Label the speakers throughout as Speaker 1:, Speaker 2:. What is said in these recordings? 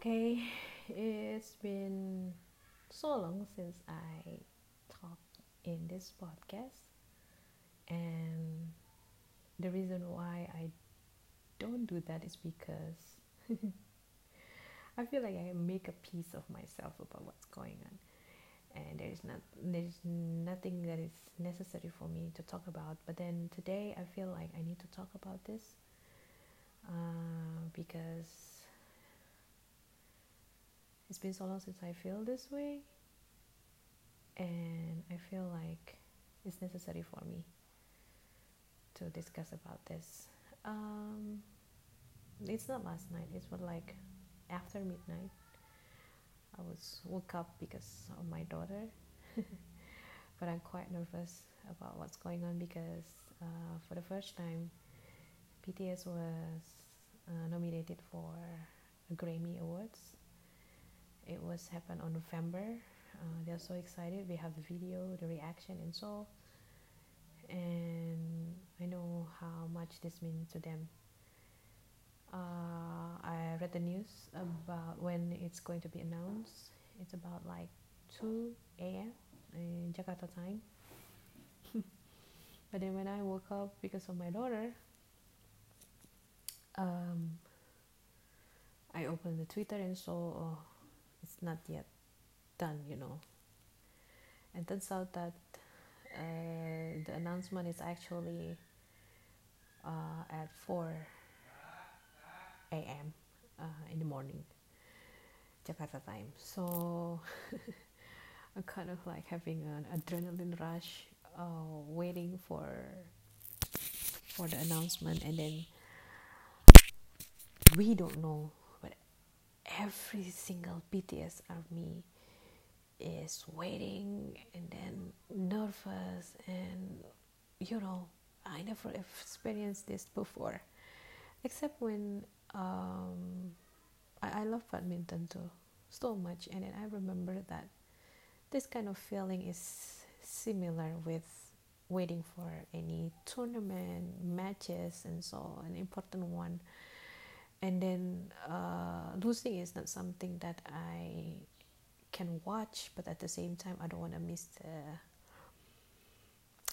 Speaker 1: Okay, it's been so long since I talked in this podcast, and the reason why I don't do that is because I feel like I make a piece of myself about what's going on, and there is not there is nothing that is necessary for me to talk about. But then today, I feel like I need to talk about this uh, because it's been so long since I feel this way, and I feel like it's necessary for me to discuss about this. Um, it's not last night. It's what like after midnight. I was woke up because of my daughter, but I'm quite nervous about what's going on because uh, for the first time, BTS was uh, nominated for a Grammy Awards it was happened on November. Uh, they're so excited. We have the video, the reaction, and so. And I know how much this means to them. Uh, I read the news about when it's going to be announced. It's about like 2 a.m. in Jakarta time. but then when I woke up because of my daughter, um, I opened the Twitter and saw. It's not yet done, you know. And turns out that uh, the announcement is actually uh, at 4 a.m. Uh, in the morning, Jakarta time. So I'm kind of like having an adrenaline rush, uh, waiting for for the announcement, and then we don't know every single BTS army is waiting and then nervous and you know I never experienced this before. Except when um, I, I love badminton too so much and then I remember that this kind of feeling is similar with waiting for any tournament matches and so an important one and then uh, losing is not something that I can watch, but at the same time, I don't want to miss the.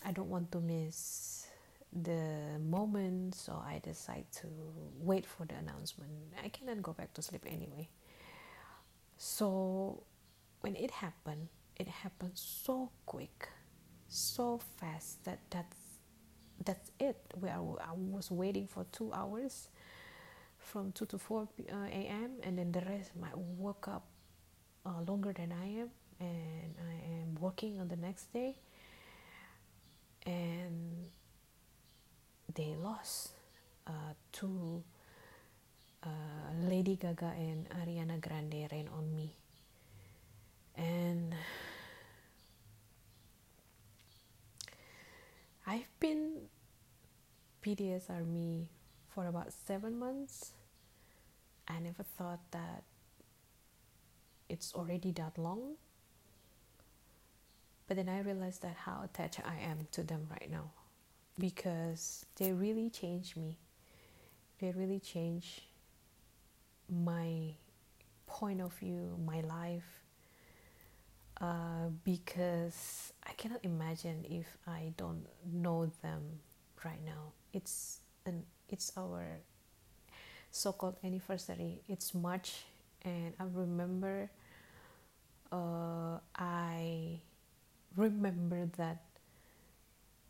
Speaker 1: I don't want to miss the moment, so I decide to wait for the announcement. I cannot go back to sleep anyway. So when it happened, it happened so quick, so fast that that's that's it. Where I was waiting for two hours from 2 to 4 uh, a.m. and then the rest might work up uh, longer than I am and I am working on the next day and they lost uh, to uh, Lady Gaga and Ariana Grande Rain on Me and I've been BTS Army for about seven months I never thought that it's already that long. But then I realized that how attached I am to them right now because they really changed me. They really changed my point of view, my life. Uh, because I cannot imagine if I don't know them right now. It's an it's our so-called anniversary. It's March, and I remember. Uh, I remember that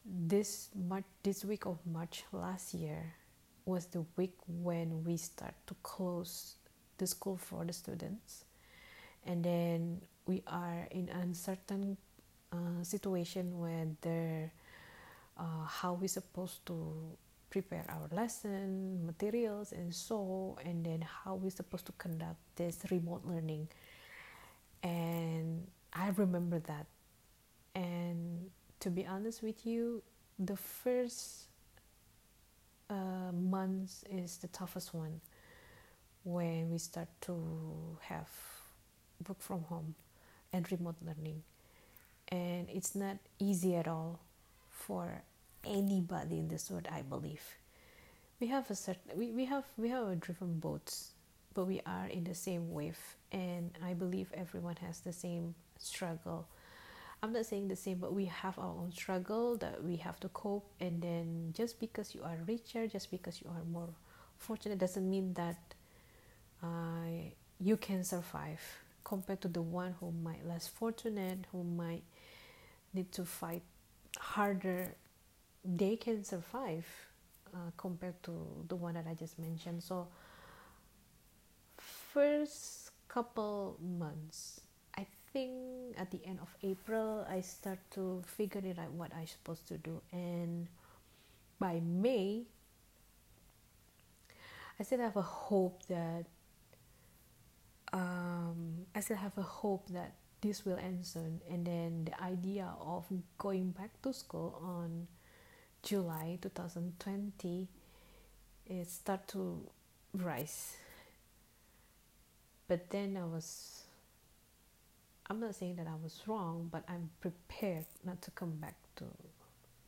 Speaker 1: this March, this week of March last year was the week when we start to close the school for the students, and then we are in uncertain uh, situation where uh, how we supposed to prepare our lesson materials and so and then how we're supposed to conduct this remote learning. And i remember that. And to be honest with you the first uh, months is the toughest one when we start to have work from home and remote learning. And it's not easy at all for anybody in this world i believe we have a certain we, we have we have a different boats but we are in the same wave, and I believe everyone has the same struggle. I'm not saying the same, but we have our own struggle that we have to cope. And then just because you are richer, just because you are more fortunate, doesn't mean that uh, you can survive compared to the one who might less fortunate, who might need to fight harder. They can survive uh, compared to the one that I just mentioned. So, first couple months I think at the end of April I start to figure it out what I'm supposed to do and by May I still have a hope that um, I still have a hope that this will end soon and then the idea of going back to school on July 2020 it start to rise but then I was I'm not saying that I was wrong, but I'm prepared not to come back to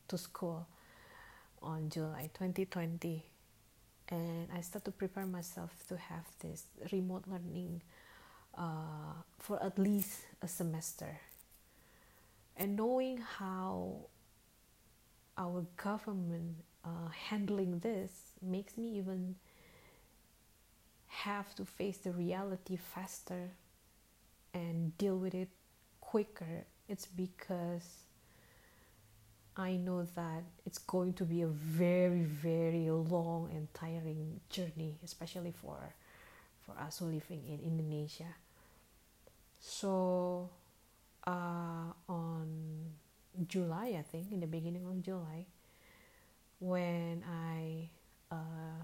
Speaker 1: to school on July 2020, and I start to prepare myself to have this remote learning uh, for at least a semester. And knowing how our government uh, handling this makes me even have to face the reality faster and deal with it quicker, it's because I know that it's going to be a very, very long and tiring journey, especially for for us who living in Indonesia. So, uh, on July, I think, in the beginning of July, when I uh,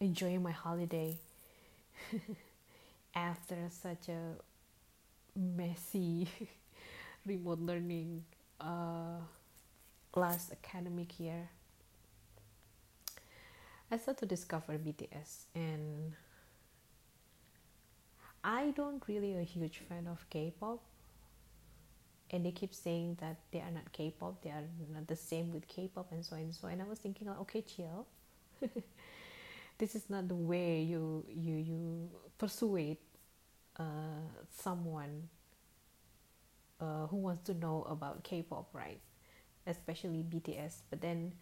Speaker 1: enjoying my holiday after such a messy remote learning uh, last academic year, I started to discover BTS, and I don't really a huge fan of K-pop. And they keep saying that they are not K-pop, they are not the same with K-pop, and so and so. And I was thinking, like, okay, chill. this is not the way you you you persuade uh, someone uh, who wants to know about K-pop, right? Especially BTS. But then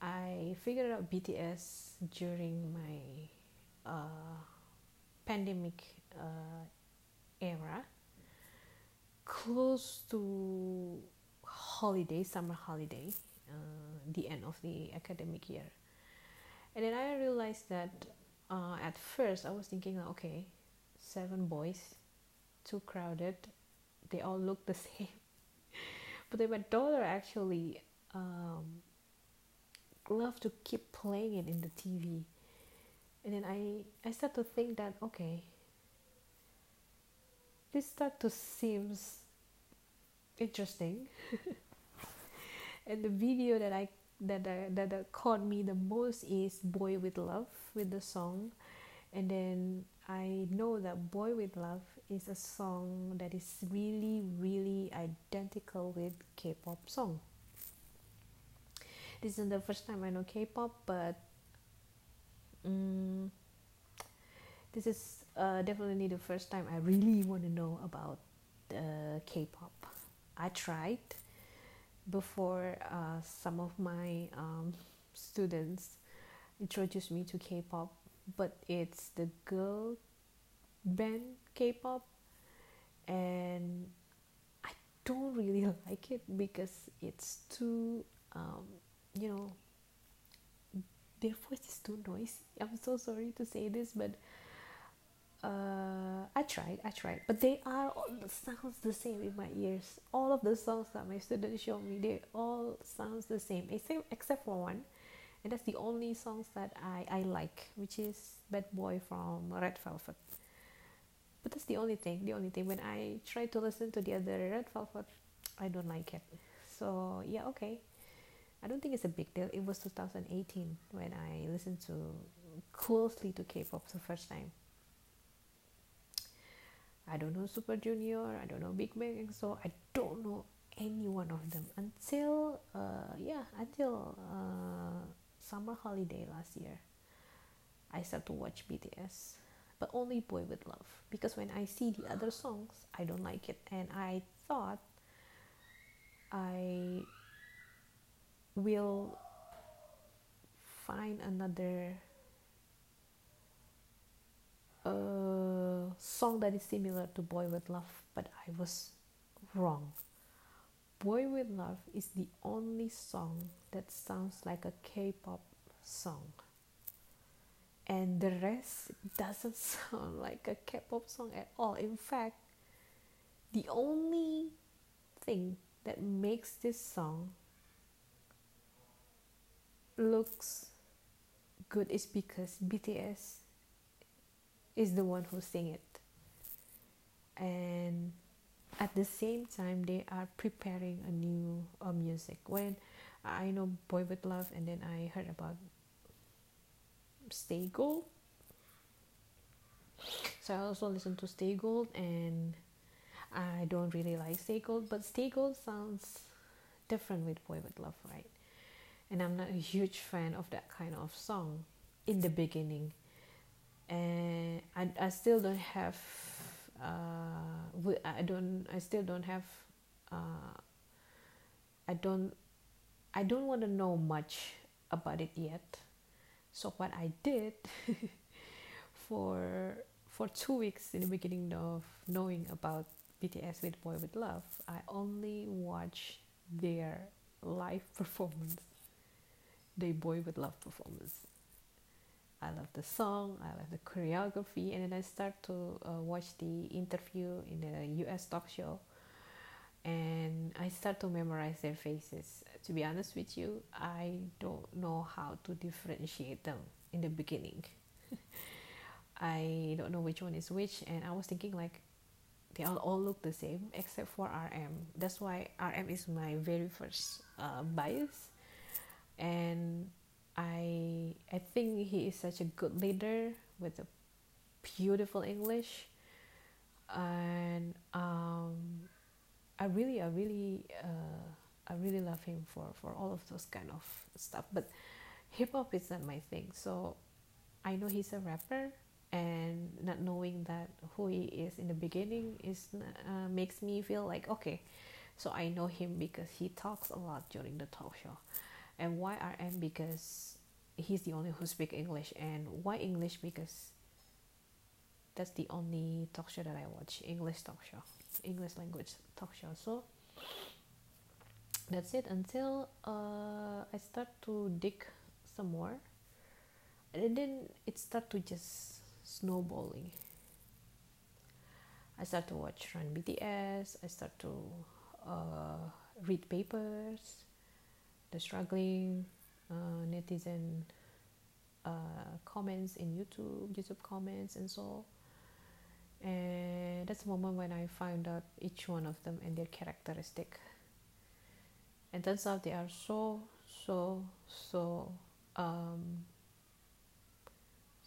Speaker 1: I figured out BTS during my uh, pandemic uh, era, close to holiday, summer holiday, uh, the end of the academic year. And then I realized that uh, at first I was thinking, okay, seven boys, too crowded. They all look the same. but then my daughter actually um, loved to keep playing it in the TV. And then I, I start to think that, okay, this start to seems interesting. and the video that I that uh, that uh, caught me the most is "Boy with Love" with the song, and then I know that Boy with Love" is a song that is really, really identical with K pop song. This isn't the first time I know K pop, but um, this is uh, definitely the first time I really want to know about uh, K pop. I tried before uh, some of my um, students introduced me to K pop but it's the girl band K-pop, and I don't really like it because it's too, um, you know, their voice is too noisy. I'm so sorry to say this, but tried, I tried, but they are all the sounds the same in my ears. All of the songs that my students show me, they all sounds the same, except except for one. And that's the only songs that I, I like which is bad boy from red velvet. But that's the only thing the only thing. When i try to listen to the other red velvet i don't like it. So yeah okay. I don't think it's a big deal. It was 2018 when i listened to closely to k-pop for the first time i don't know super junior i don't know big bang so i don't know any one of them until uh, yeah until uh, summer holiday last year, I start to watch BTS. but only Boy with Love. Because when I see the other songs, I don't like it. And I thought I will find another uh, song that is similar to Boy with Love, but I was wrong. Boy with Love is the only song that sounds like a K pop song. And the rest doesn't sound like a K pop song at all. In fact, the only thing that makes this song looks good is because BTS is the one who sing it. And at the same time they are preparing a new uh, music. When i know boy with love and then i heard about stay gold. So i also listen to stay gold and i don't really like stay gold but stay gold sounds different with boy with love right? And i'm not a huge fan of that kind of song in the beginning and i, I still don't have uh, I don't I still don't have uh, I don't I don't want to know much about it yet. So what I did for for two weeks in the beginning of knowing about BTS with Boy with Love I only watch their live performance their Boy with Love performance I love the song, I love the choreography, and then I start to uh, watch the interview in the US talk show, and I start to memorize their faces. To be honest with you, I don't know how to differentiate them in the beginning. I don't know which one is which, and I was thinking like they all, all look the same except for RM. That's why RM is my very first uh, bias, and I I think he is such a good leader with a beautiful English, and um, I really I really uh, I really love him for for all of those kind of stuff. But hip hop is not my thing, so I know he's a rapper, and not knowing that who he is in the beginning is uh, makes me feel like okay, so I know him because he talks a lot during the talk show and why RM because he's the only who speak English. And why English? Because that's the only talk show that I watch. English talk show. English language talk show. So that's it. Until uh, I start to dig some more. And then it start to just snowballing. I start to watch Run BTS I start to uh, read papers the struggling uh, netizen uh, comments in YouTube, YouTube comments, and so. And that's the moment when I found out each one of them and their characteristic. And turns out they are so, so, so um,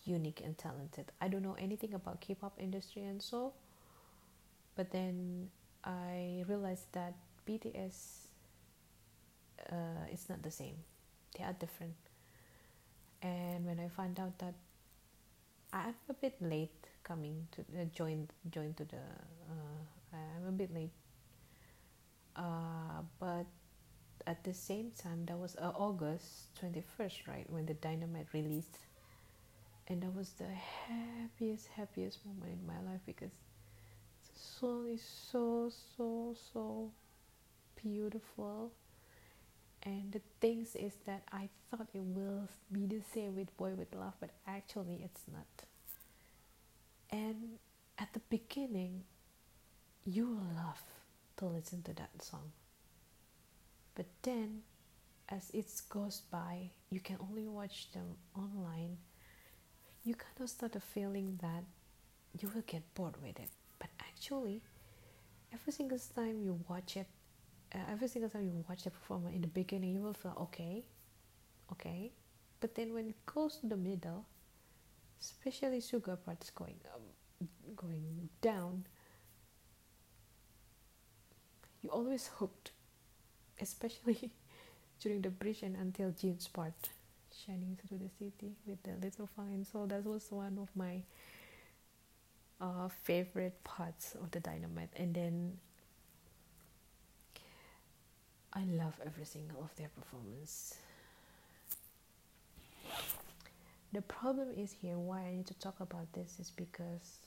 Speaker 1: unique and talented. I don't know anything about K-pop industry and so, but then I realized that BTS uh, is not the same. They are different. And when I found out that I'm a bit late coming to uh, join join to the uh, I'm a bit late uh, but at the same time that was uh, August 21st right when the dynamite released and that was the happiest happiest moment in my life because the song is so so so beautiful and the things is that I thought it will be the same with Boy with Love, but actually it's not. And at the beginning, you will love to listen to that song. But then, as it goes by, you can only watch them online. You kind of start a feeling that you will get bored with it. But actually, every single time you watch it, every single time you watch the performer in the beginning you will feel okay okay. But then when it goes to the middle especially Suga parts going um, going down you always hooked especially during the bridge and until June's part shining through the city with the little fine so that was one of my uh, favorite parts of the Dynamite, and then I love every single of their performance. The problem is here why I need to talk about this is because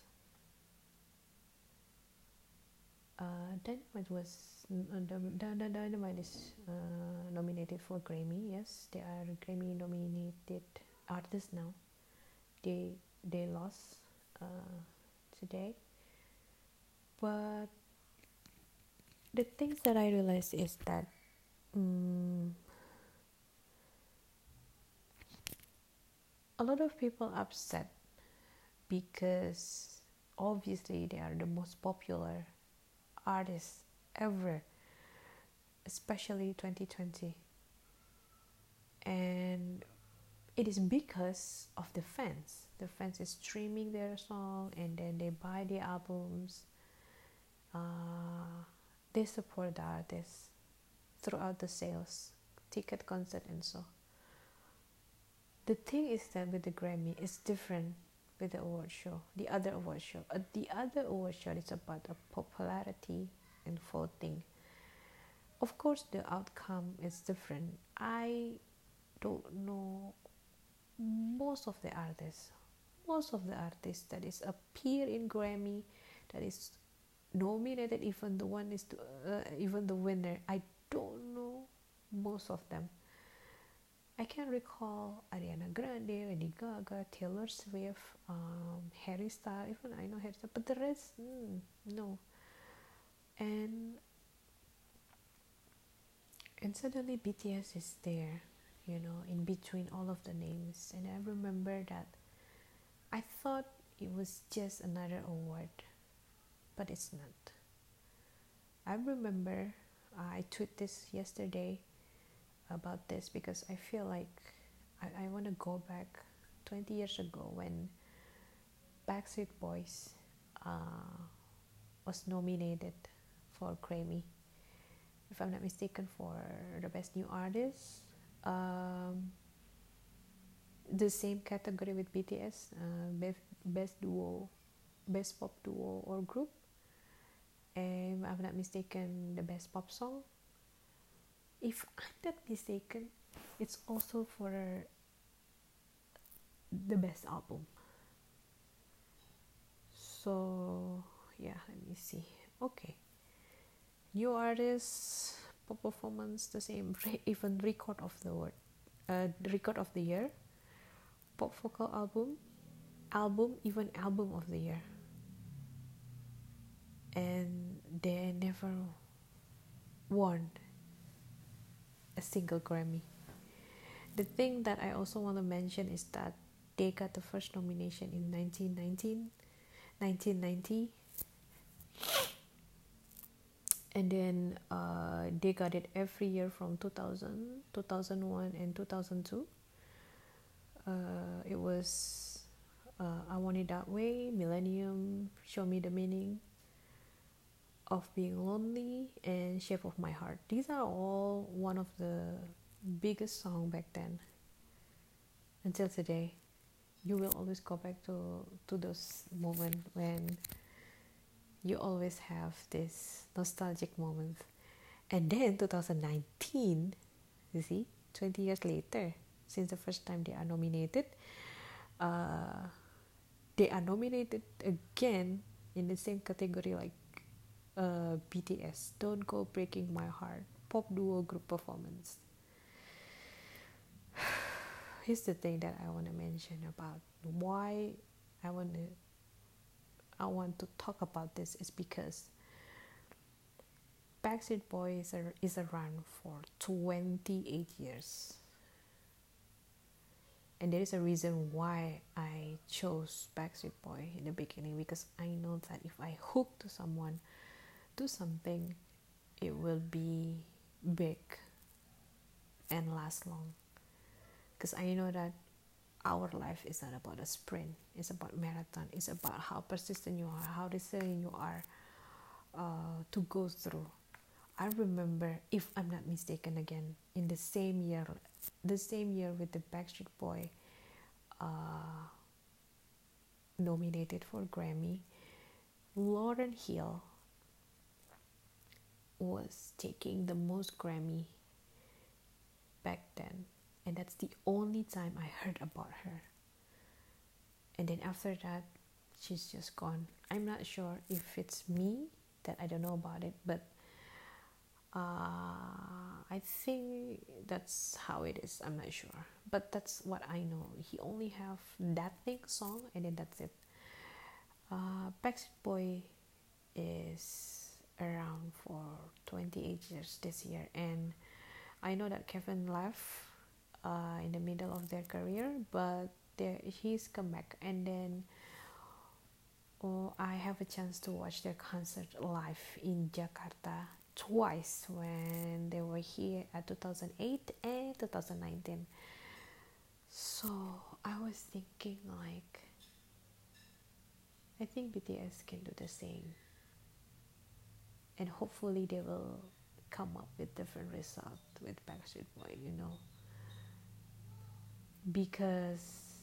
Speaker 1: uh, Dynamite was uh, Dynamite is uh, nominated for Grammy. Yes, they are Grammy nominated artists now. They they lost uh, today, but the things that I realized is that um, a lot of people upset because obviously they are the most popular artists ever especially 2020 and it is because of the fans. The fans is streaming their song and then they buy the albums. Uh, they support the artists throughout the sales ticket concert and so the thing is that with the grammy it's different with the award show the other award show. Uh, the other award show is about a popularity and voting of course the outcome is different. I don't know most of the artists. Most of the artists that is appear in grammy that is nominated even the one is to, uh, even the winner i don't know most of them I can recall Ariana Grande, Lady Gaga, Taylor Swift, um, Harry Styles. Even I know Harry Styles, but the rest, mm, no. And and suddenly BTS is there, you know, in between all of the names. And I remember that I thought it was just another award, but it's not. I remember I tweeted this yesterday about this because I feel like I, I want to go back 20 years ago when Backstreet Boys uh, was nominated for Grammy, if I'm not mistaken, for the best new artist. Um, the same category with BTS, uh, best, best duo, best pop duo or group. If I'm not mistaken, the best pop song if I'm not mistaken, it's also for the best album. So yeah, let me see. Okay, new artists, pop performance, the same. Even record of the word, uh, record of the year, pop vocal album, album, even album of the year. And they never won a single Grammy. The thing that I also want to mention is that they got the first nomination in 1919, 1990 and then uh, they got it every year from 2000 2001 and 2002 uh, it was uh, i want it that way millennium show me the meaning of being lonely and shape of my heart. These are all one of the biggest song back then. Until today you will always go back to to those moments when you always have this nostalgic moments and then 2019 you see 20 years later since the first time they are nominated uh, they are nominated again in the same category like uh, BTS, Don't Go Breaking My Heart, pop duo group performance. Here's the thing that I want to mention about why I want to I want to talk about this is because Backstreet Boys is, is around for 28 years. And there is a reason why I chose Backstreet Boy in the beginning because I know that if I hook to someone, do something, it will be big and last long. Because I know that our life is not about a sprint, it's about marathon, it's about how persistent you are, how resilient you are uh, to go through. I remember, if I'm not mistaken, again in the same year, the same year with the Backstreet Boy uh, nominated for Grammy, Lauryn Hill was taking the most Grammy back then, and that's the only time I heard about her. And then after that, she's just gone. I'm not sure if it's me that I don't know about it, but uh, I think that's how it is. I'm not sure, but that's what I know. He only have that thing song, and then that's it. Uh, Backstreet Boy is around for 28 years this year, and I know that Kevin left uh, in the middle of their career, but he's come back, and then oh, I have a chance to watch their concert live in Jakarta twice when they were here at 2008 and 2019. So I was thinking like I think BTS can do the same. And hopefully they will come up with different result with Backstreet Boy, you know. Because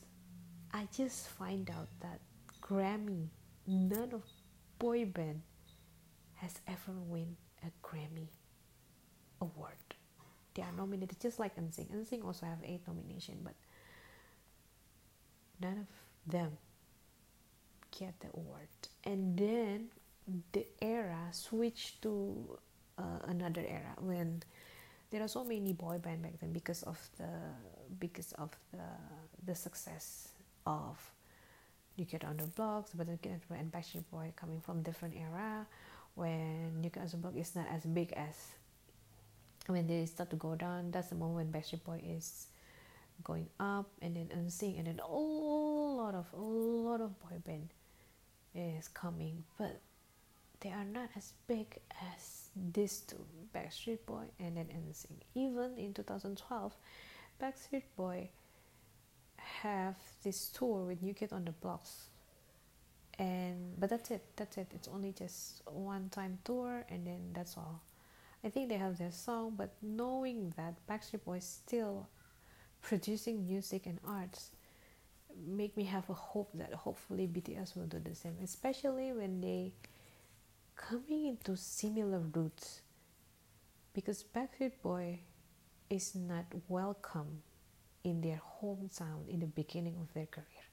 Speaker 1: I just find out that Grammy, none of boy band has ever win a Grammy award. They are nominated just like NSYNC. NSYNC also have eight nomination, but none of them get the award and then the era switched to uh, another era when there are so many boy band back then because of the because of the the success of New Kid on the Blocks, but again and Backstreet Boy coming from different era when New Kid on the Block is not as big as when they start to go down. That's the moment when Backstreet Boy is going up, and then NSYNC, and then a lot of a lot of boy band is coming, but they are not as big as these two, Backstreet Boy and then NSYNC. Even in 2012, Backstreet Boy have this tour with New Kid on the Blocks, and but that's it. That's it. It's only just one time tour, and then that's all. I think they have their song, but knowing that Backstreet Boy is still producing music and arts make me have a hope that hopefully BTS will do the same, especially when they coming into similar roots. Because Backstreet Boy is not welcome in their hometown in the beginning of their career.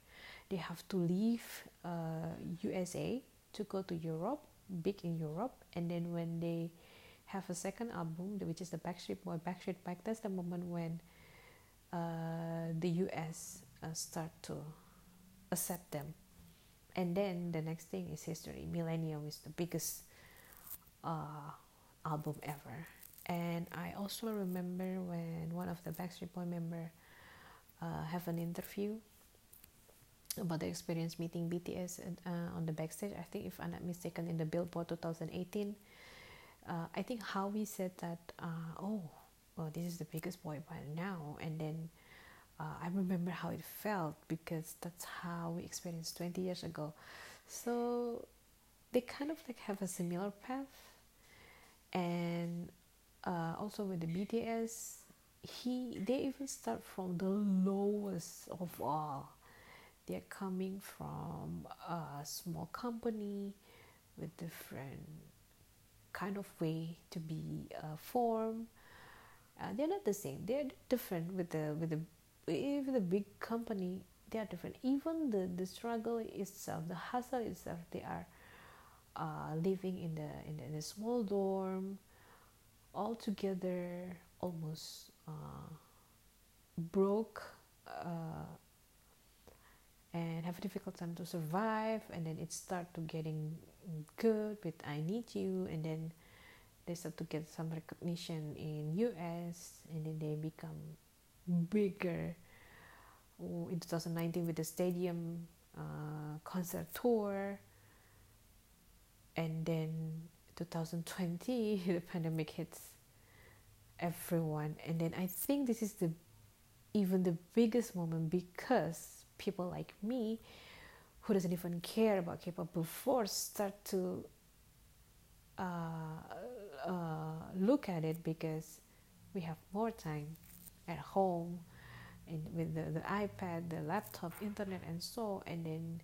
Speaker 1: They have to leave uh, USA to go to Europe, big in Europe, and then when they have a second album, which is the Backstreet Boy, Backstreet Back, that's the moment when uh, the US uh, start to accept them and then the next thing is history. Millennium is the biggest uh, album ever. And i also remember when one of the backstreet boy member uh, have an interview about the experience meeting bts uh, on the backstage. I think if i'm not mistaken in the billboard 2018 uh, i think howie said that uh, oh well this is the biggest boy band now. And then uh, I remember how it felt because that's how we experienced 20 years ago. So they kind of like have a similar path, and uh, also with the BTS, he they even start from the lowest of all. They're coming from a small company with different kind of way to be uh, formed. Uh, they're not the same. They're different with the with the even the big company they are different. Even the, the struggle itself the hustle itself they are uh, living in the, in the in a small dorm all together almost uh, broke uh, and have a difficult time to survive and then it start to getting good with i need you and then they start to get some recognition in us and then they become bigger. In 2019 with the stadium uh, concert tour. And then 2020 the pandemic hits everyone. And then i think this is the even the biggest moment because people like me who doesn't even care about k-pop before start to uh, uh, look at it because we have more time at home and with the, the iPad, the laptop, internet, and so. And then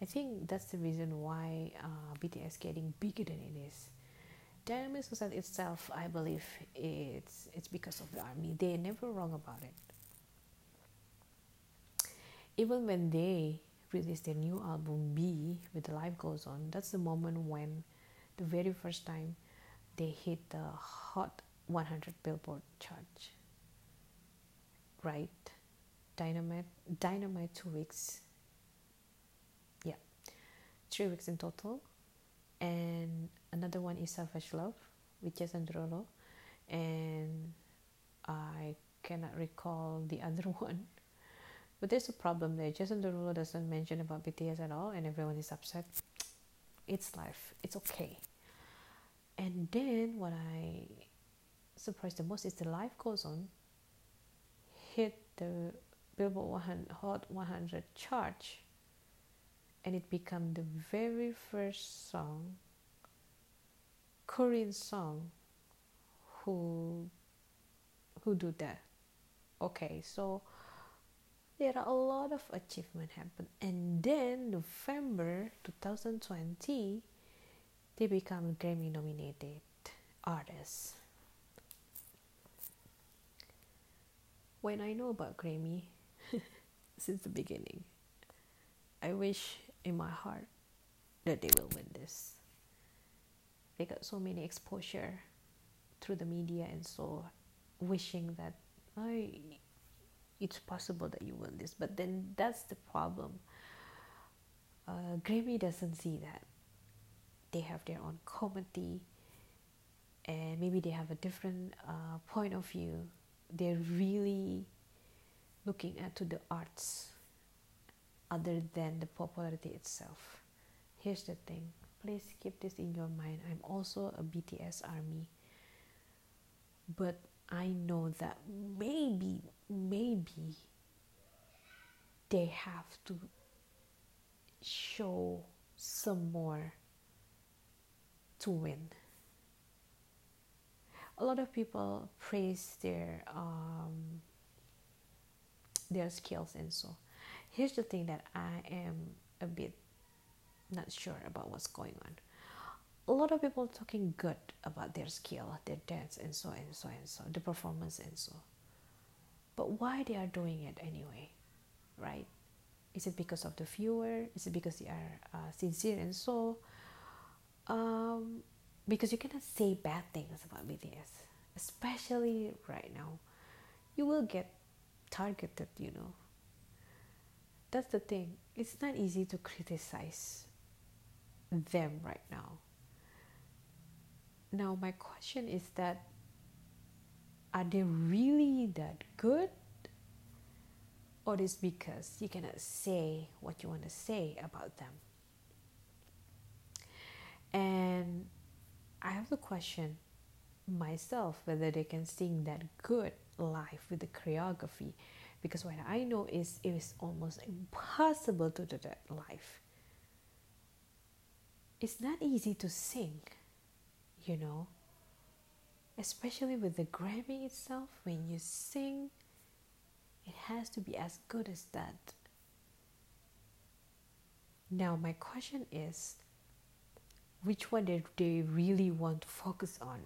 Speaker 1: I think that's the reason why uh, BTS getting bigger than it is. Dynamite Society itself, I believe it's it's because of the army. They're never wrong about it. Even when they released their new album BE with the life goes on, that's the moment when the very first time they hit the hot 100 billboard chart. Right? Dynamite Dynamite two weeks. Yeah. Three weeks in total and another one is Savage Love with Jason Derulo, and I cannot recall the other one. But there's a problem there. Jason Derulo doesn't mention about BTS at all, and everyone is upset. It's life. It's okay. And then what I surprised the most is the life goes on. Hit the Billboard 100, Hot 100 chart and it became the very first song korean song who who do that. Okay so there are a lot of achievement happen. And then november 2020 they become grammy nominated artists when i know about grammy since the beginning i wish in my heart that they will win this. They got so many exposure through the media and so wishing that I it's possible that you win this. But then that's the problem. Uh, Grammy doesn't see that. They have their own committee and maybe they have a different uh, point of view. They're really looking at to the arts other than the popularity itself. Here's the thing please keep this in your mind. I'm also a BTS army, but I know that maybe, maybe they have to show some more to win. A lot of people praise their um, their skills and so here's the thing that I am a bit not sure about what's going on. A lot of people talking good about their skill, their dance, and so and so and so, the performance and so. But why they are doing it anyway, right? Is it because of the viewer? Is it because they are uh, sincere and so? Um, because you cannot say bad things about BTS, especially right now. You will get targeted, you know, that's the thing. It's not easy to criticize them right now. Now, my question is that are they really that good? Or is because you cannot say what you want to say about them? And I have to question myself whether they can sing that good live with the choreography because what I know is it is almost impossible to do that live. It's not easy to sing, you know, especially with the Grammy itself. When you sing, it has to be as good as that. Now, my question is which one do they really want to focus on?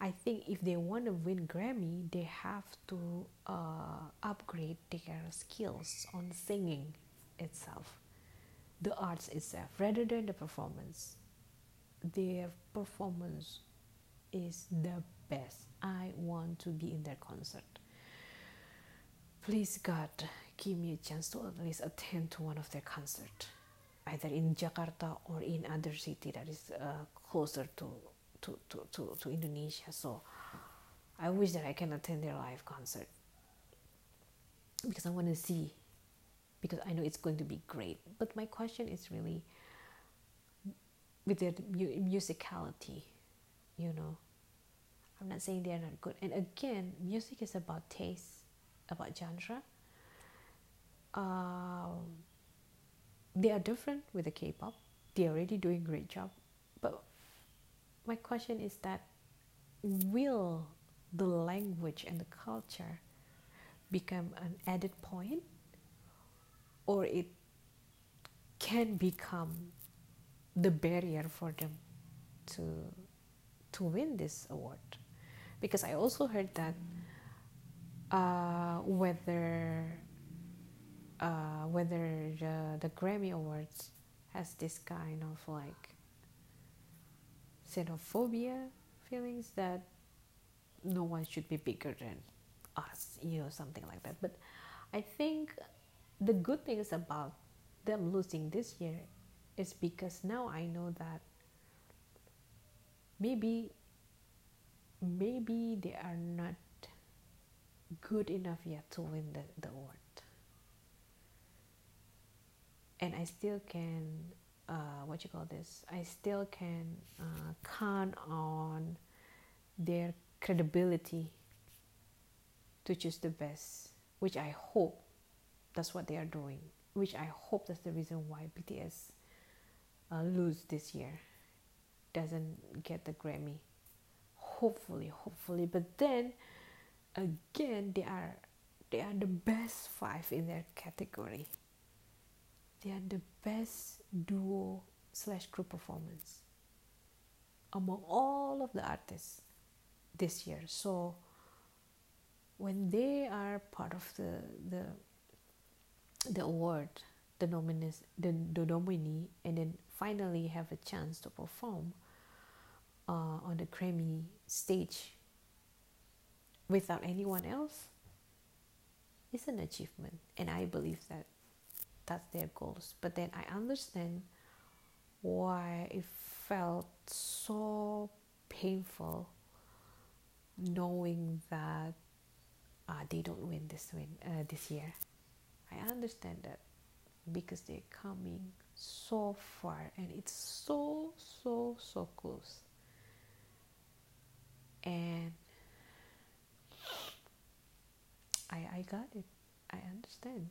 Speaker 1: I think if they want to win Grammy, they have to uh, upgrade their skills on singing itself, the arts itself, rather than the performance. Their performance is the best. I want to be in their concert. Please, God, give me a chance to at least attend to one of their concerts, either in Jakarta or in other city that is uh, closer to to, to, to, to Indonesia. So I wish that I can attend their live concert because I want to see, because I know it's going to be great. But my question is really with their musicality, you know. I'm not saying they're not good. And again, music is about taste, about genre. Um, they are different with the K-pop. They're already doing great job. But my question is that will the language and the culture become an added point or it can become the barrier for them to to win this award because I also heard that uh, whether uh, whether the, the Grammy Awards has this kind of like xenophobia feelings that no one should be bigger than us, you know, something like that. But I think the good thing is about them losing this year is because now I know that maybe maybe they are not good enough yet to win the, the award and I still can uh, what you call this? I still can uh, count on their credibility to choose the best which I hope that's what they are doing which I hope that's the reason why BTS uh, lose this year. Doesn't get the Grammy. Hopefully hopefully. But then again they are they are the best five in their category they are the best duo slash group performance among all of the artists this year. So when they are part of the the the award the nominees the, the nominee and then finally have a chance to perform uh, on the Grammy stage without anyone else is an achievement. And I believe that that's their goals. But then I understand why it felt so painful knowing that uh, they don't win this win uh, this year. I understand that because they're coming so far and it's so so so close. And I I got it. I understand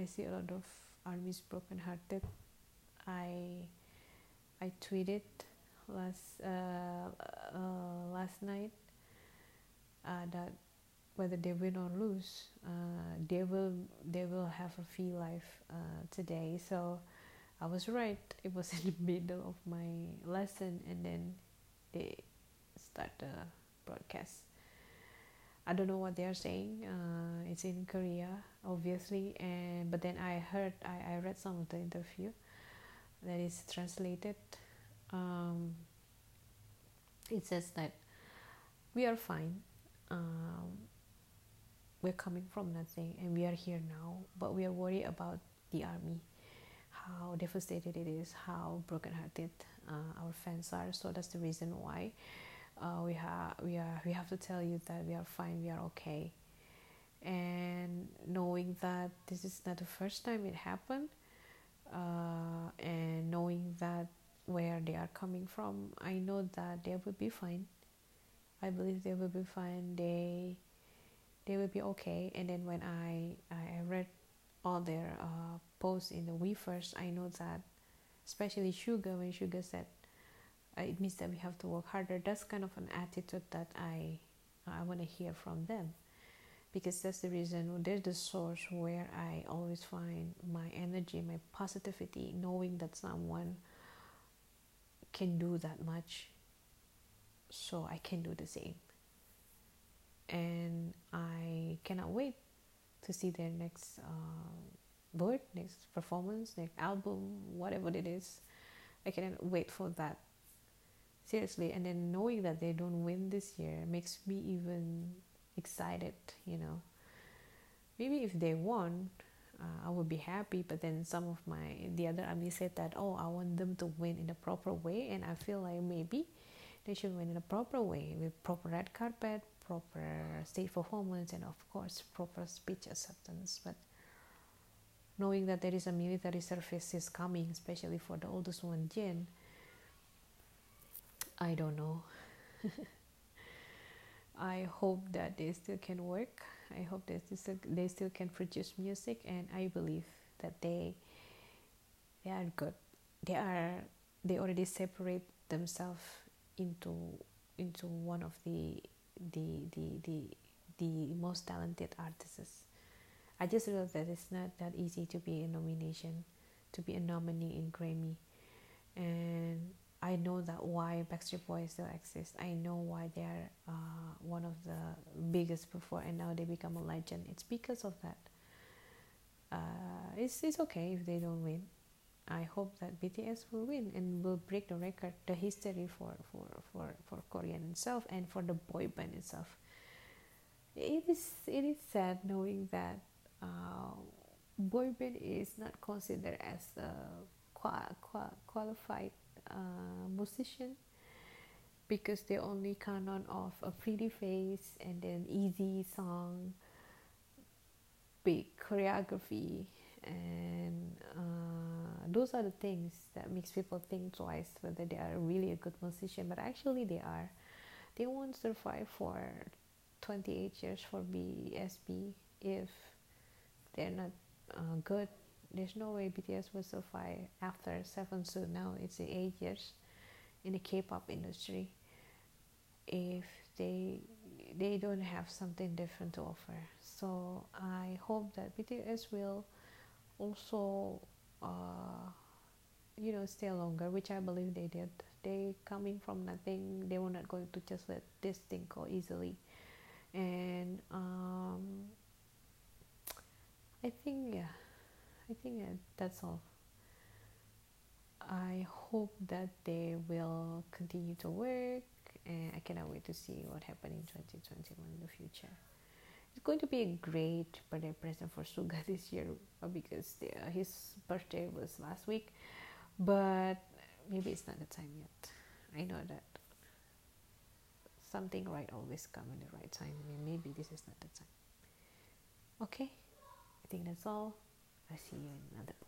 Speaker 1: I see a lot of armies broken hearted I I tweeted last uh, uh, last night uh, that whether they win or lose, uh, they will they will have a V Live uh, today. So I was right. It was in the middle of my lesson, and then they start the broadcast. I don't know what they are saying. Uh, it's in Korea, obviously, and but then I heard I, I read some of the interview that is translated. Um, it says that we are fine. Um, we're coming from nothing and we are here now but we are worried about the army how devastated it is how brokenhearted uh, our fans are so that's the reason why uh, we have we are we have to tell you that we are fine we are okay and knowing that this is not the first time it happened uh, and knowing that where they are coming from i know that they will be fine. I believe they will be fine. They they will be okay. And then when i i read all their uh, posts in the Weverse i know that especially Suga when Suga said uh, it means that we have to work harder. That's kind of an attitude that i i want to hear from them because that's the reason there's the source where i always find my energy my positivity knowing that someone can do that much so i can do the same and I cannot wait to see their next uh, work, next performance, next album, whatever it is. I cannot wait for that. Seriously, and then knowing that they don't win this year makes me even excited, you know. Maybe if they won, uh, I would be happy, but then some of my the other army said that, oh, I want them to win in a proper way, and I feel like maybe they should win in a proper way with proper red carpet, proper stage performance and of course proper speech acceptance but knowing that there is a military service is coming especially for the oldest one Jin I don't know I hope that they still can work. I hope that they still, they still can produce music and I believe that they they are good. They are they already separate themselves into into one of the the the the the most talented artists. I just realized that it's not that easy to be a nomination to be a nominee in Grammy, and I know that why Backstreet Boys still exist. I know why they are uh, one of the biggest before, and now they become a legend. It's because of that. Uh, it's it's okay if they don't win. I hope that BTS will win and will break the record, the history for for for for Korean itself and for the boy band itself. It is it is sad knowing that uh, boy band is not considered as a qua, qua, qualified uh, musician because they only canon of a pretty face and then easy song, big choreography, and uh, those are the things that makes people think twice whether they are really a good musician. But actually, they are. They won't survive for 28 years for BSB if they're not uh, good there's no way BTS will survive after seven So now it's eight years in the K-pop industry. If they they don't have something different to offer. So I hope that BTS will also uh, you know stay longer which I believe they did. They coming from nothing. They were not going to just let this thing go easily. And um, I think yeah I think that's all. I hope that they will continue to work and I cannot wait to see what happens in 2021 in the future. It's going to be a great birthday present for Suga this year because his birthday was last week, but maybe it's not the time yet. I know that something right always comes in the right time. Maybe this is not the time. Okay, I think that's all. I see you in another podcast.